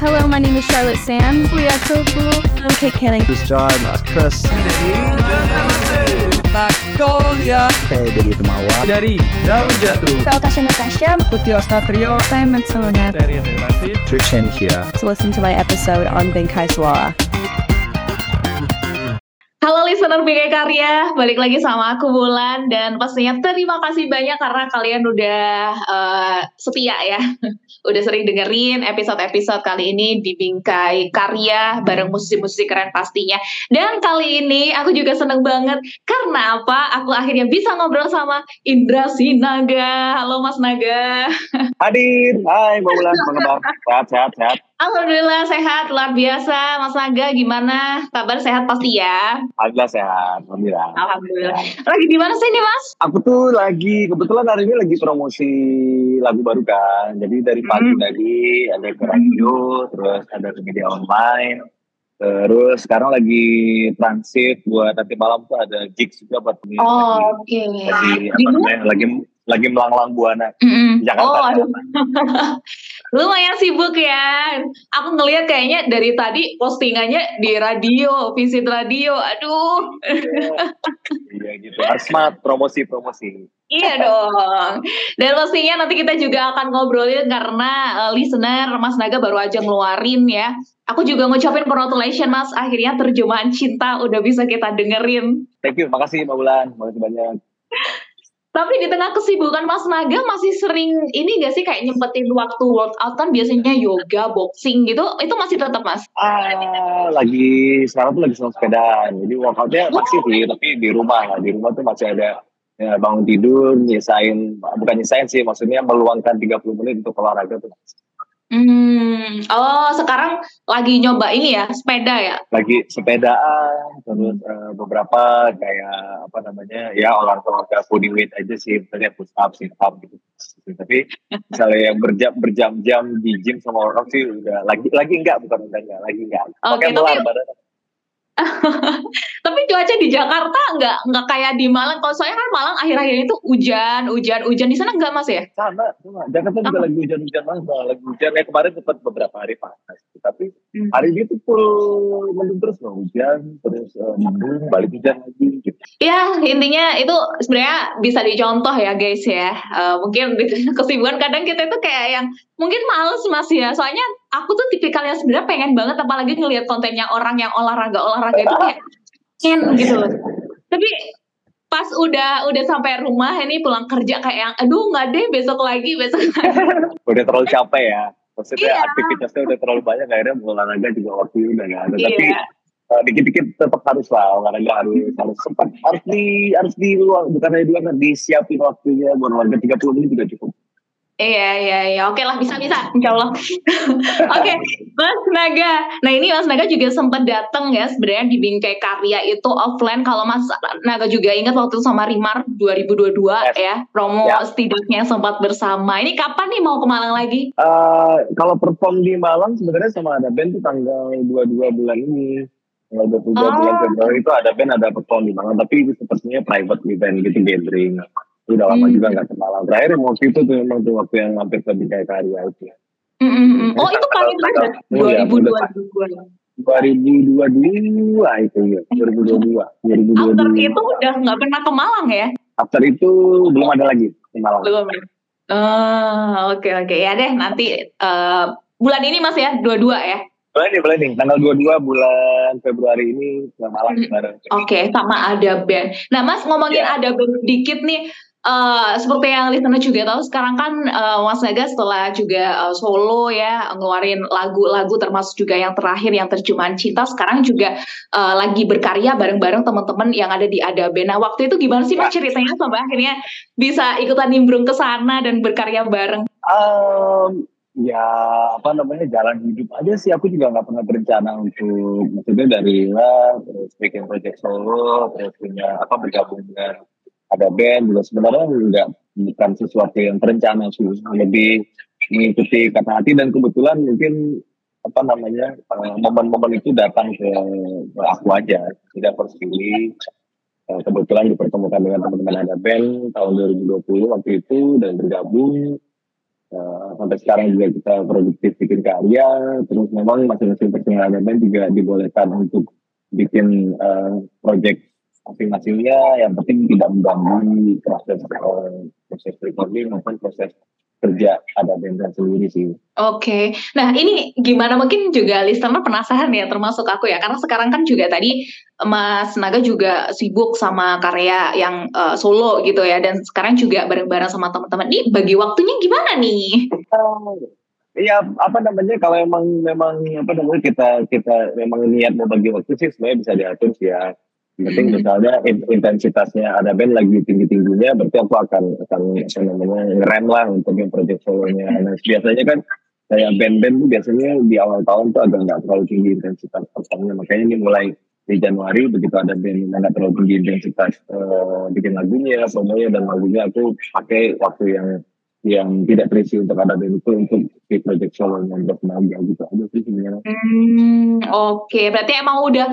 Hello, my name is Charlotte Sands. We are so cool. I'm Kate Canning. This is John, uh, Chris. Magnolia Saya dari Temawa. dari Daun Jatuh Saya Tasha Natasha. Putih Ostatrio Simon Solonet. dari Relasi Trishan here. To listen to my episode on Bengkai Suara. Halo listener BK Karya, balik lagi sama aku Bulan dan pastinya terima kasih banyak karena kalian udah eh, setia ya, udah sering dengerin episode-episode kali ini di Bingkai Karya bareng musisi-musisi keren pastinya. Dan kali ini aku juga seneng banget karena apa? Aku akhirnya bisa ngobrol sama Indra Sinaga. Halo Mas Naga. Hadir, hai Mbak Ulan, apa kabar? Sehat, sehat, sehat. Alhamdulillah sehat, luar biasa. Mas Naga gimana? Kabar sehat pasti ya? Alhamdulillah sehat, Alhamdulillah. Alhamdulillah. Lagi di mana sih nih Mas? Aku tuh lagi, kebetulan hari ini lagi promosi lagu baru kan. Jadi dari pagi Hmm. tadi ada ke radio, terus ada ke media online. Terus sekarang lagi transit buat nanti malam tuh ada gigs juga buat ini. Oh, lagi, oke. lagi Di apa namanya? Lagi lagi melanglang buana. Mm-mm. Jakarta. Oh, aduh. Lumayan sibuk ya. Aku ngelihat kayaknya dari tadi postingannya di radio, visit radio. Aduh. Iya gitu. Harus promosi-promosi. Iya dong. Dan pastinya nanti kita juga akan ngobrolin karena eh, listener Mas Naga baru aja ngeluarin ya. Aku juga ngucapin congratulations Mas, akhirnya terjemahan cinta udah bisa kita dengerin. Thank you, makasih Mbak Bulan, makasih banyak. Tapi di tengah kesibukan Mas Naga masih sering ini gak sih kayak nyempetin waktu workout kan biasanya yoga, boxing gitu, itu masih tetap Mas? Ah, lagi sekarang tuh lagi senang sepedaan. Jadi workoutnya masih sih, tapi di rumah lah. Di rumah tuh masih ada ya, bangun tidur, nyisain, bukan nyisain sih, maksudnya meluangkan 30 menit untuk olahraga tuh. Hmm, oh sekarang lagi nyoba ini ya, sepeda ya? Lagi sepedaan, terus eh, beberapa kayak apa namanya, ya olahraga body weight aja sih, misalnya push up, sit up gitu. Tapi misalnya yang berjam berjam-jam di gym sama orang sih udah lagi lagi enggak bukan udah enggak lagi enggak. Oke, melar tapi- badan. Tapi cuaca di Jakarta nggak nggak kayak di Malang. Kalau soalnya kan Malang akhir-akhir ini tuh hujan, hujan, hujan di sana nggak Mas ya? sama sama Jakarta juga lagi hujan-hujan banget Bang. lagi hujan ya kemarin sempat beberapa hari panas tapi Hmm. hari ini tuh full mendung terus loh hujan terus eh, mendung balik hujan lagi gitu Ya intinya itu sebenarnya bisa dicontoh ya guys ya. Eh, mungkin kesibukan kadang kita itu kayak yang mungkin males Mas ya. Soalnya aku tuh tipikal yang sebenarnya pengen banget apalagi ngelihat kontennya orang yang olahraga olahraga itu kayak pengen gitu loh. Tapi pas udah udah sampai rumah ini pulang kerja kayak yang aduh nggak deh besok lagi besok lagi. udah terlalu capek ya maksudnya Iya. aktivitasnya udah terlalu banyak akhirnya olahraga juga waktu udah nggak ada tapi Iya. eh, dikit-dikit tetap harus lah olahraga harus harus sempat harus di harus di luang bukan di luang disiapin waktunya buat olahraga 30 menit juga cukup Iya iya iya oke lah bisa bisa insya Allah. oke Mas Naga. Nah ini Mas Naga juga sempat datang ya sebenarnya di Bingkai Karya itu offline. Kalau Mas Naga juga ingat waktu sama Rimar 2022 Yes. ya promo Ya. setidaknya sempat bersama. Ini kapan nih mau ke Malang lagi? Eh, kalau perform di Malang sebenarnya sama ada band tuh tanggal 22 bulan ini. Tanggal 22 Oh. bulan Februari itu ada band ada perform di Malang tapi itu sepertinya private event gitu gathering. Udah lama Hmm. juga nggak ke Malang. Terakhir waktu itu tuh memang tuh waktu yang hampir ke Bingkai Karya itu. Mm, mm, mm. Oh itu paling Oh, iya, 2022. 2022 itu ya, 2022. After 2022. itu udah nggak pernah ke Malang ya? After itu belum ada lagi ke Malang. Belum. ya? Oh, oke oke ya deh nanti eh, bulan ini Mas ya dua-dua ya. Boleh nih, boleh nih. Tanggal 22 bulan Februari ini ke Malang Hmm. bareng. Oke, sama ada band. Nah, Mas ngomongin Ya. ada band dikit nih. Eh, seperti yang listener juga tahu, sekarang kan eh, Mas Naga setelah juga eh, solo ya, ngeluarin lagu-lagu termasuk juga yang terakhir yang terjemahan cinta, sekarang juga eh, lagi berkarya bareng-bareng teman-teman yang ada di Ada Band. Nah, waktu itu gimana sih Mas ceritanya sampai akhirnya bisa ikutan nimbrung ke sana dan berkarya bareng? Um, ya apa namanya jalan hidup aja sih aku juga nggak pernah berencana untuk maksudnya dari lah terus bikin project solo terus punya apa bergabung dengan ada band juga. Sebenarnya nggak bukan sesuatu yang terencana sih. Lebih mengikuti kata hati dan kebetulan mungkin apa namanya eh, momen-momen itu datang ke, ke aku aja. Tidak harus pilih Eh, kebetulan dipertemukan dengan teman-teman ada band tahun 2020 waktu itu dan bergabung. Uh, sampai sekarang juga kita produktif bikin karya. Terus memang masing-masing personil band juga dibolehkan untuk bikin uh, project masing-masingnya yang penting tidak mengganggu proses uh, proses recording maupun proses kerja ada band sendiri sih. Oke, nah ini gimana mungkin juga listener penasaran ya termasuk aku ya karena sekarang kan juga tadi Mas Naga juga sibuk sama karya yang uh, solo gitu ya dan sekarang juga bareng-bareng sama teman-teman. Ini bagi waktunya gimana nih? Iya apa namanya kalau emang memang apa namanya kita kita memang niat mau bagi waktu sih sebenarnya bisa diatur sih ya penting hmm. misalnya intensitasnya ada band lagi tinggi tingginya berarti aku akan akan apa namanya ngerem lah untuk yang project solonya nah biasanya kan kayak band-band tuh biasanya di awal tahun tuh agak nggak terlalu tinggi intensitas performnya makanya ini mulai di Januari begitu ada band yang nggak terlalu tinggi intensitas uh, bikin lagunya promonya dan lagunya aku pakai waktu yang yang tidak terisi untuk ada band itu untuk di project solo yang bertenaga gitu aja sih sebenarnya. Hmm, oke okay. berarti emang udah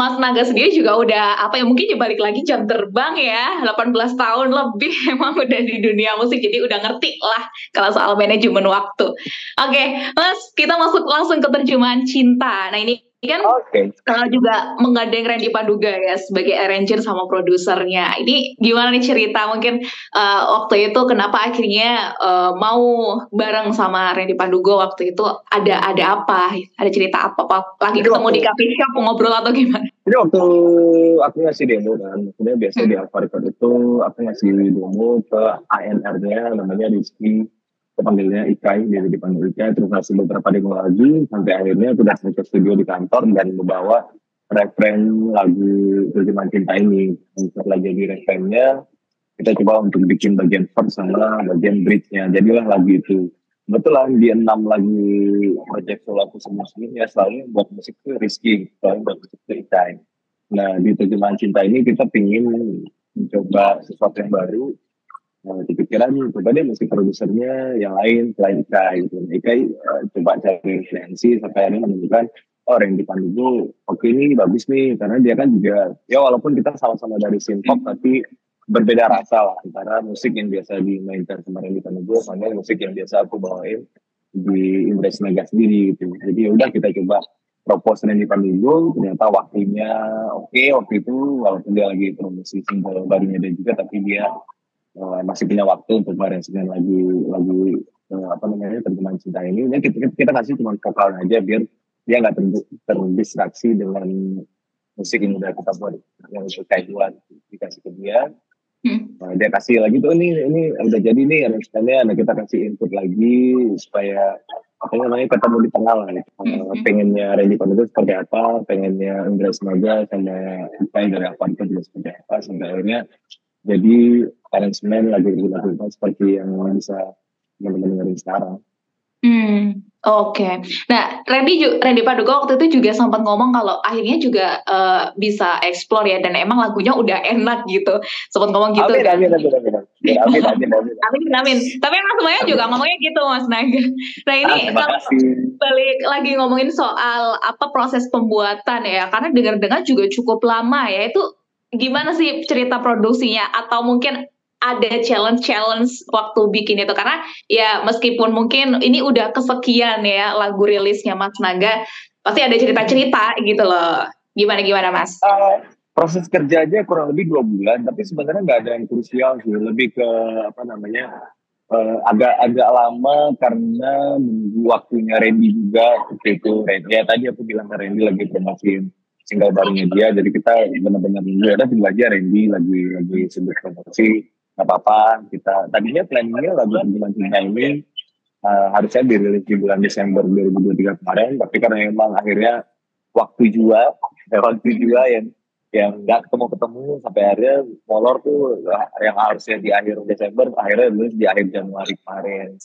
Mas Naga sendiri juga udah apa ya mungkin ya balik lagi jam terbang ya 18 tahun lebih emang udah di dunia musik jadi udah ngerti lah kalau soal manajemen waktu. Oke, okay, Mas kita masuk langsung ke terjemahan cinta. Nah ini kan okay. uh, juga menggandeng Randy Panduga ya sebagai arranger sama produsernya. Ini gimana nih cerita mungkin uh, waktu itu kenapa akhirnya uh, mau bareng sama Randy Panduga waktu itu ada ada apa? Ada cerita apa? apa? Lagi ketemu waktu, di cafe shop ngobrol atau gimana? Jadi waktu aku ngasih demo kan, maksudnya biasa hmm. di Alfa Record itu aku ngasih demo ke ANR-nya namanya Rizky panggilnya Ikai dia dipanggil Ikai terus masih beberapa demo lagi sampai akhirnya aku datang ke studio di kantor dan membawa referen lagu terjemahan cinta ini. Untuk lagi di referennya kita coba untuk bikin bagian first sama bagian bridge-nya. Jadilah lagu itu. Kebetulan di enam lagu project solo aku sebelumnya selalu buat musik itu Rizky selalu buat musik itu Ikai. Nah di terjemahan cinta ini kita pingin mencoba sesuatu yang baru Nah, kepikiran coba deh musik produsernya yang lain selain Ika gitu. Ika uh, coba cari referensi sampai akhirnya menemukan oh Randy Pandugo oke okay, ini bagus nih karena dia kan juga ya walaupun kita sama-sama dari synth pop tapi berbeda rasa lah antara musik yang biasa dimainkan sama Randy Pandugo sama musik yang biasa aku bawain di Indres Mega sendiri gitu. Jadi ya udah kita coba propose Randy Pandugo ternyata waktunya oke okay, waktu itu walaupun dia lagi promosi single barunya dia juga tapi dia uh, masih punya waktu untuk merensikan lagi lagi uh, apa namanya terjemahan cinta ini ya kita, kita kasih cuma vokal aja biar dia nggak ter, terdistraksi dengan musik yang udah kita buat yang untuk buat dikasih ke dia hmm. nah, dia kasih lagi tuh ini ini udah jadi nih arrangementnya nah kita kasih input lagi supaya apa namanya ketemu di tengah lah hmm. pengennya Randy Pon itu seperti apa pengennya Indra Semoga sama Ipai dari apa itu seperti apa sampai akhirnya jadi arrangement lagu-lagu seperti yang bisa teman-teman dengerin sekarang. Hmm, oke. Okay. Nah, Randy Randy Paduka waktu itu juga sempat ngomong kalau akhirnya juga uh, bisa explore ya dan emang lagunya udah enak gitu. Sempat ngomong gitu. Amin, kan? amin, amin, amin. Amin, amin, amin. amin, amin. Tapi emang semuanya juga ngomongnya gitu, Mas Naga. Nah ini ah, balik lagi ngomongin soal apa proses pembuatan ya, karena dengar-dengar juga cukup lama ya. Itu gimana sih cerita produksinya atau mungkin ada challenge-challenge waktu bikin itu. Karena ya meskipun mungkin ini udah kesekian ya lagu rilisnya Mas Naga pasti ada cerita-cerita gitu loh. Gimana gimana Mas? Uh, proses kerja aja kurang lebih dua bulan tapi sebenarnya nggak ada yang krusial sih. Lebih ke apa namanya uh, agak agak lama karena menunggu waktunya Randy juga itu. Randy ya tadi aku bilang ke Randy lagi promosiin single barunya dia. Jadi kita benar-benar ya ada aja Randy lagi lagi sebut promosi nggak apa-apa kita tadinya planningnya lagu bulan cinta ini uh, harusnya dirilis di bulan Desember 2023 kemarin tapi karena memang akhirnya waktu juga ya, waktu juga yang yang nggak ketemu ketemu sampai akhirnya molor tuh yang harusnya di akhir Desember akhirnya rilis di akhir Januari kemarin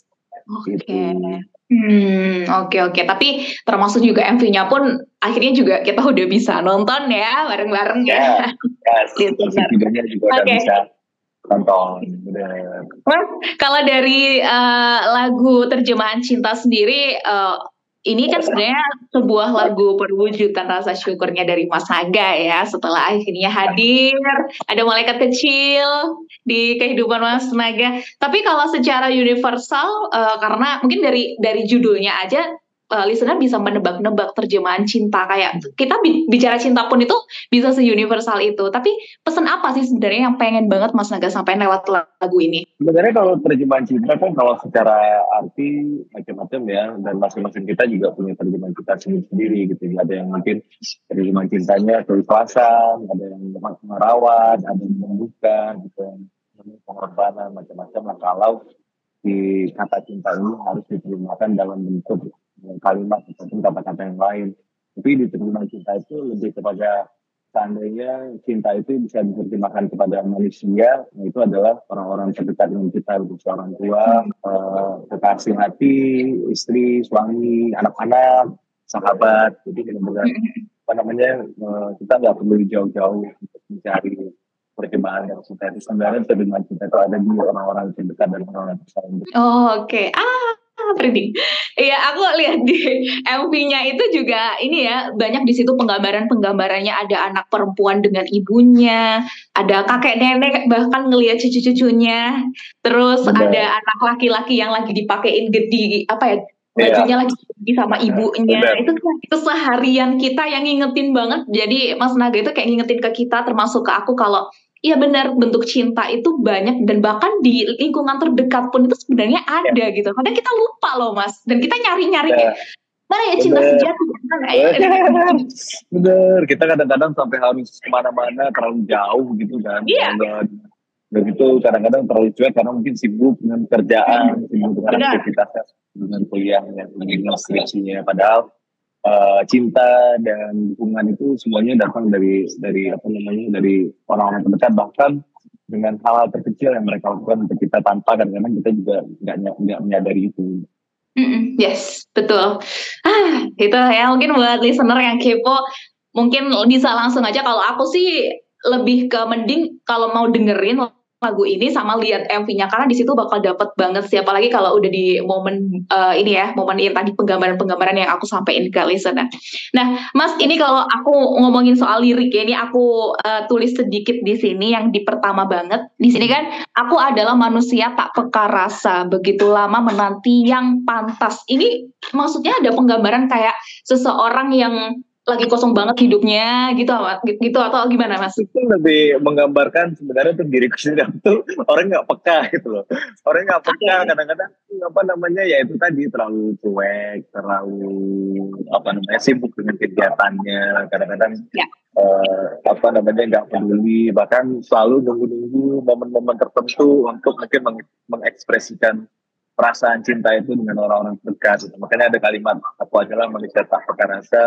Oke. Okay. Gitu. Hmm, oke okay, oke. Okay. Tapi termasuk juga MV-nya pun akhirnya juga kita udah bisa nonton ya bareng-bareng ya. Yes, yes. videonya juga okay. udah bisa nonton. Mas, kalau dari uh, lagu terjemahan cinta sendiri, uh, ini kan sebenarnya sebuah lagu perwujudan rasa syukurnya dari Mas Naga ya setelah akhirnya hadir ada malaikat kecil di kehidupan Mas Naga. Tapi kalau secara universal uh, karena mungkin dari dari judulnya aja uh, listener bisa menebak-nebak terjemahan cinta kayak kita bicara cinta pun itu bisa se-universal itu. Tapi pesan apa sih sebenarnya yang pengen banget Mas Naga sampaikan lewat lagu ini? Sebenarnya kalau terjemahan cinta kan kalau secara arti macam-macam ya dan masing-masing kita juga punya terjemahan cinta sendiri-sendiri gitu. Ada yang mungkin terjemahan cintanya keikhlasan, ada yang merawat, ada yang membuka, gitu, pengorbanan macam-macam. Nah kalau di kata cinta ini harus diterjemahkan dalam bentuk kalimat ataupun kata-kata yang lain. Tapi diterima cinta itu lebih kepada seandainya cinta itu bisa diterjemahkan kepada manusia, itu adalah orang-orang terdekat dengan kita, berupa orang tua, eh, hati, istri, suami, anak-anak, sahabat. Jadi benar-benar apa namanya eh, kita nggak perlu jauh-jauh untuk mencari percobaan yang cinta itu sebenarnya terjemahan cinta itu ada di orang-orang terdekat dan orang-orang tersayang. Oh, Oke, okay. ah merinding. Iya, aku lihat di MV-nya itu juga ini ya banyak di situ penggambaran-penggambarannya ada anak perempuan dengan ibunya, ada kakek nenek bahkan ngelihat cucu-cucunya. Terus Benar. ada anak laki-laki yang lagi dipakein gede apa ya bajunya yeah. lagi sama ibunya Benar. itu itu seharian kita yang ngingetin banget jadi Mas Naga itu kayak ngingetin ke kita termasuk ke aku kalau Iya benar bentuk cinta itu banyak dan bahkan di lingkungan terdekat pun itu sebenarnya iya. ada ya. gitu. Kadang kita lupa loh mas dan kita nyari-nyari ya. mana ya cinta bener. sejati mana ya? bener kita kadang-kadang sampai harus ke mana-mana terlalu jauh gitu kan. Iya. Begitu kadang-kadang terlalu cuek karena mungkin sibuk dengan kerjaan, sibuk dengan aktivitasnya, dengan kuliahnya, dengan skripsinya. Padahal uh, cinta dan dukungan itu semuanya datang dari dari apa namanya dari orang-orang terdekat bahkan dengan hal-hal terkecil yang mereka lakukan untuk kita tanpa kadang-kadang kita juga nggak nggak menyadari itu. Mm-mm, yes, betul. Ah, itu ya mungkin buat listener yang kepo mungkin bisa langsung aja kalau aku sih lebih ke mending kalau mau dengerin lagu ini sama lihat MV-nya karena di situ bakal dapet banget sih apalagi kalau udah di momen uh, ini ya momen yang tadi penggambaran-penggambaran yang aku sampaikan ke listener. Nah, Mas ini kalau aku ngomongin soal lirik ya ini aku uh, tulis sedikit di sini yang di pertama banget. Di sini kan aku adalah manusia tak peka rasa begitu lama menanti yang pantas. Ini maksudnya ada penggambaran kayak seseorang yang lagi kosong banget hidupnya gitu gitu atau gimana mas? Itu lebih menggambarkan sebenarnya tuh diriku sendiri tuh orang nggak peka gitu loh orang nggak peka kadang-kadang apa namanya ya itu tadi terlalu cuek terlalu apa namanya sibuk dengan kegiatannya kadang-kadang ya. uh, apa namanya nggak peduli bahkan selalu nunggu-nunggu momen-momen tertentu untuk mungkin meng mengekspresikan perasaan cinta itu dengan orang-orang terdekat. Makanya ada kalimat aku adalah manusia tak peka rasa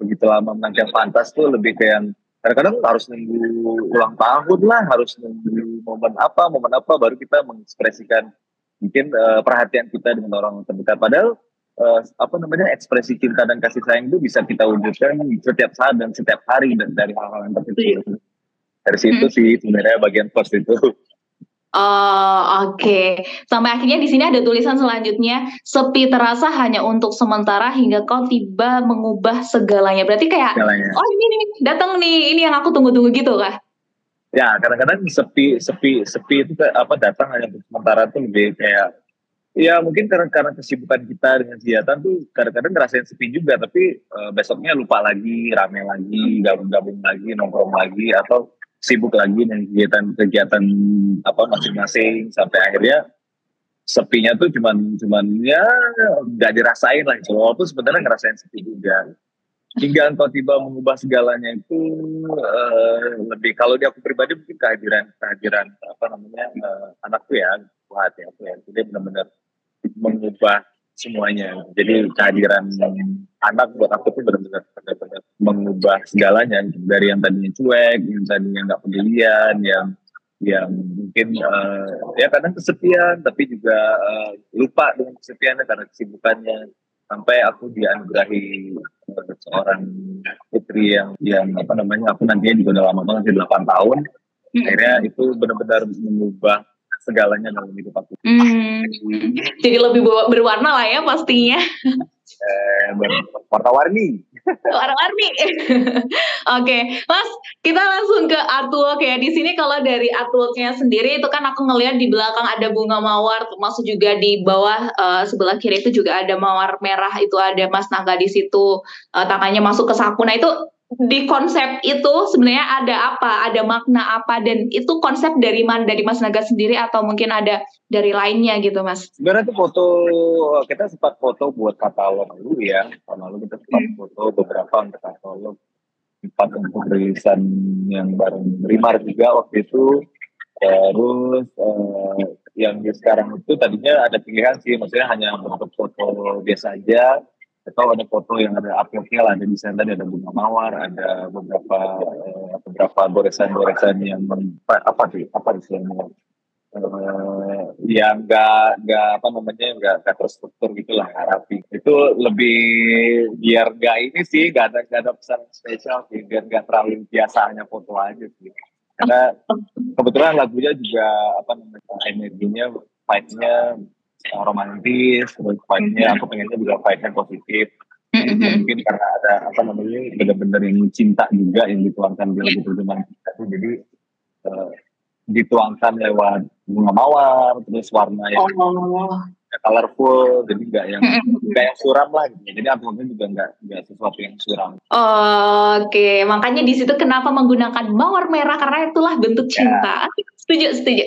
begitu lama menanti pantas tuh lebih kayak yang kadang-kadang harus nunggu ulang tahun lah, harus nunggu momen apa, momen apa baru kita mengekspresikan mungkin uh, perhatian kita dengan orang terdekat. Padahal uh, apa namanya ekspresi cinta dan kasih sayang itu bisa kita wujudkan setiap saat dan setiap hari dan dari hal-hal yang terkecil. Iya. Dari situ hmm. sih sebenarnya bagian post itu. Oh, oke. Okay. Sampai akhirnya di sini ada tulisan selanjutnya, sepi terasa hanya untuk sementara hingga kau tiba mengubah segalanya. Berarti kayak, segalanya. oh ini nih, datang nih, ini yang aku tunggu-tunggu gitu kah? Ya, kadang-kadang sepi, sepi, sepi itu apa datang hanya untuk sementara itu lebih kayak, ya mungkin karena karena kesibukan kita dengan kegiatan tuh kadang-kadang ngerasain sepi juga, tapi uh, besoknya lupa lagi, rame lagi, gabung-gabung lagi, nongkrong lagi, atau sibuk lagi dengan kegiatan-kegiatan apa masing-masing sampai akhirnya sepinya tuh cuman cuman ya nggak dirasain lah. Itu walaupun sebenarnya ngerasain sepi juga. Hingga engkau tiba mengubah segalanya itu uh, lebih kalau di aku pribadi mungkin kehadiran kehadiran apa namanya uh, anakku ya buat ya aku ya. Jadi benar-benar mengubah semuanya. Jadi kehadiran anak buat aku tuh benar-benar benar-benar mengubah segalanya. Dari yang tadinya cuek, yang tadinya nggak pedulian, yang yang mungkin uh, ya kadang kesepian tapi juga uh, lupa dengan kesepiannya karena kesibukannya. Sampai aku dianugerahi uh, seorang putri yang yang apa namanya aku nantinya juga udah lama banget di 8 tahun. Hmm. akhirnya itu benar-benar mengubah segalanya dalam hidup aku. Hmm, jadi lebih berwarna lah ya pastinya. eh, warna-warni. Warna-warni. Oke, Mas, kita langsung ke artwork ya. Di sini kalau dari artworknya sendiri itu kan aku ngelihat di belakang ada bunga mawar, termasuk juga di bawah uh, sebelah kiri itu juga ada mawar merah. Itu ada Mas Naga di situ, uh, tangannya masuk ke saku. Nah itu di konsep itu sebenarnya ada apa, ada makna apa, dan itu konsep dari mana, dari Mas Naga sendiri atau mungkin ada dari lainnya gitu, Mas? Sebenarnya itu foto kita sempat foto buat katalog dulu ya, tahun lalu kita sempat hmm. foto beberapa untuk katalog, sempat untuk rilisan yang baru Rimar juga waktu itu, terus eh, yang sekarang itu tadinya ada pilihan sih, maksudnya hanya untuk foto biasa aja, atau ada foto yang ada lah ada desain tadi ada bunga mawar ada beberapa uh, beberapa goresan-goresan yang apa sih apa istilahnya? Uh, yang enggak enggak apa namanya enggak enggak terstruktur gitulah rapi. Itu lebih biar enggak ini sih enggak ada enggak ada pesan spesial sih biar enggak terlalu biasanya foto aja sih. Karena kebetulan lagunya juga apa namanya energinya vibe-nya romantis terus fight-nya aku pengennya juga fight-nya positif mm-hmm. mungkin karena ada apa namanya benar-benar yang cinta juga yang dituangkan di lagu terjemahan kita jadi uh, dituangkan lewat bunga mawar terus warna yang oh. colorful jadi nggak yang nggak yang suram lah gitu. jadi albumnya juga nggak nggak sesuatu yang suram oh, oke okay. makanya di situ kenapa menggunakan mawar merah karena itulah bentuk ya. cinta setuju setuju.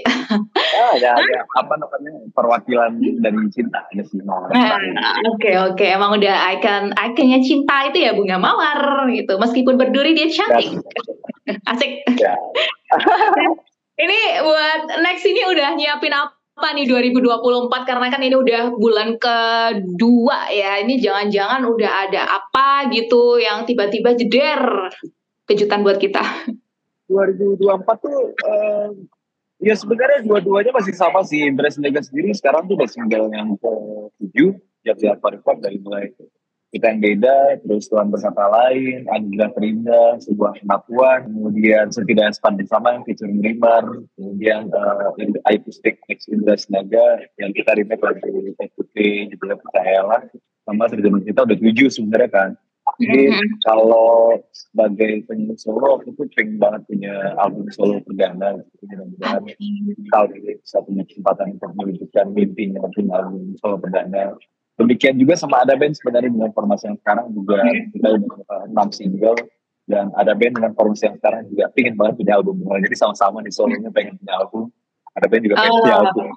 Ya, ya, ya apa namanya? Perwakilan dari cinta ada sih mawar nah, oke oke. Emang udah icon ikonnya cinta itu ya bunga mawar gitu. Meskipun berduri dia cantik. Ya. asik. Ya. ini buat next ini udah nyiapin apa nih 2024 karena kan ini udah bulan kedua ya. Ini jangan-jangan udah ada apa gitu yang tiba-tiba jeder. Kejutan buat kita. 2024 tuh uh, Ya sebenarnya dua-duanya masih sama sih. Indres Lega sendiri sekarang tuh udah single yang ke-7. Siap-siap Record dari mulai kita yang beda, terus Tuhan berkata lain, Anugerah Terindah, sebuah pengakuan, kemudian setidaknya sepan bersama yang featuring Rimar, kemudian uh, Akustik Next Indra Senaga yang kita remake lagu Putih, juga percayalah, sama Serjana kita udah tujuh sebenarnya kan. Jadi mm-hmm. kalau sebagai penyanyi solo aku tuh pengen banget punya album solo perdana. Mudah-mudahan kali ini bisa punya kesempatan untuk mewujudkan mimpinya punya album solo perdana. Demikian juga sama ada band sebenarnya dengan formasi yang sekarang juga mm-hmm. kita udah enam single dan ada band dengan formasi yang sekarang juga pengen banget punya album. Jadi sama-sama di solonya pengen punya album. Ada band juga pengen punya album.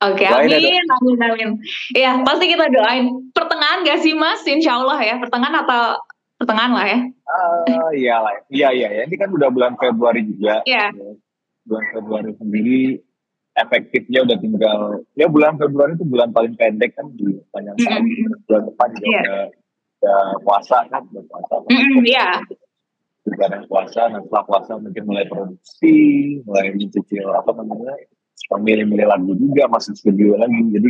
Oke, okay, amin, amin, amin. Iya, pasti kita doain. Pertengahan gak sih, Mas? Insya Allah ya, pertengahan atau pertengahan lah ya? Uh, iya lah, iya, iya, ya. Ini kan udah bulan Februari juga. Iya. Yeah. Bulan Februari sendiri, efektifnya udah tinggal, ya bulan Februari itu bulan paling pendek kan, di panjang mm -hmm. Bulan depan juga yeah. udah, udah puasa kan, udah puasa. Iya. Mm -hmm, yeah. Puasa, nah setelah puasa mungkin mulai produksi, mulai mencicil apa namanya, milih-milih lagu juga masuk studio lagi jadi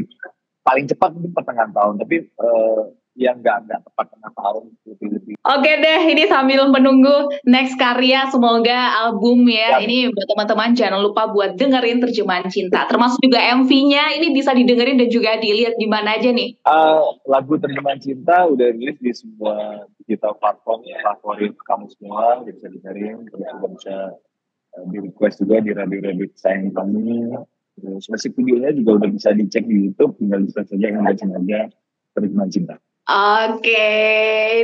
paling cepat mungkin pertengahan tahun tapi uh, yang nggak nggak tepat tengah tahun lebih lebih. Oke deh, ini sambil menunggu next karya, semoga album ya. ya. Ini buat teman-teman jangan lupa buat dengerin terjemahan cinta, termasuk juga MV-nya. Ini bisa didengerin dan juga dilihat di mana aja nih? Uh, lagu terjemahan cinta udah rilis di semua digital platform ya, favorit kamu semua bisa dengerin, terus juga bisa di request juga di radio-radio sayang kami terus musik videonya juga udah bisa dicek di YouTube tinggal bisa saja yang ada sengaja terjemahan cinta Oke,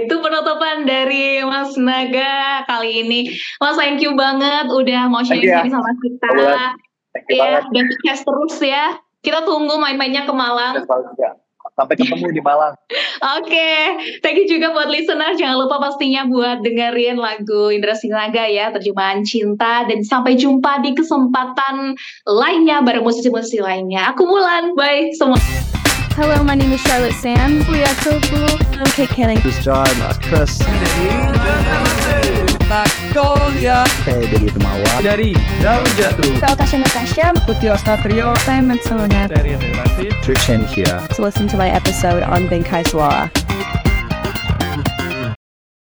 itu penutupan dari Mas Naga kali ini. Mas, thank you banget udah mau sharing ya. sama kita. Iya, dan terus ya. Kita tunggu main-mainnya ke Malang. Sampai ketemu di Malang. Oke, okay. thank you juga buat listener. Jangan lupa pastinya buat dengerin lagu Indra Sinaga ya, terjemahan cinta. Dan sampai jumpa di kesempatan lainnya bareng musisi-musisi lainnya. Aku Mulan, bye semua. Hello, my name is Charlotte Sam. We are so cool. I'm Kate Canning. This is John. Chris. Magnolia. Saya dari Temawa. Dari Daun Jatuh. Saya Tasha Natasha. Putih Ostatrio. Saya Matsona. Dari Relasi. Trishan here. To listen to my episode on Bengkai Suara.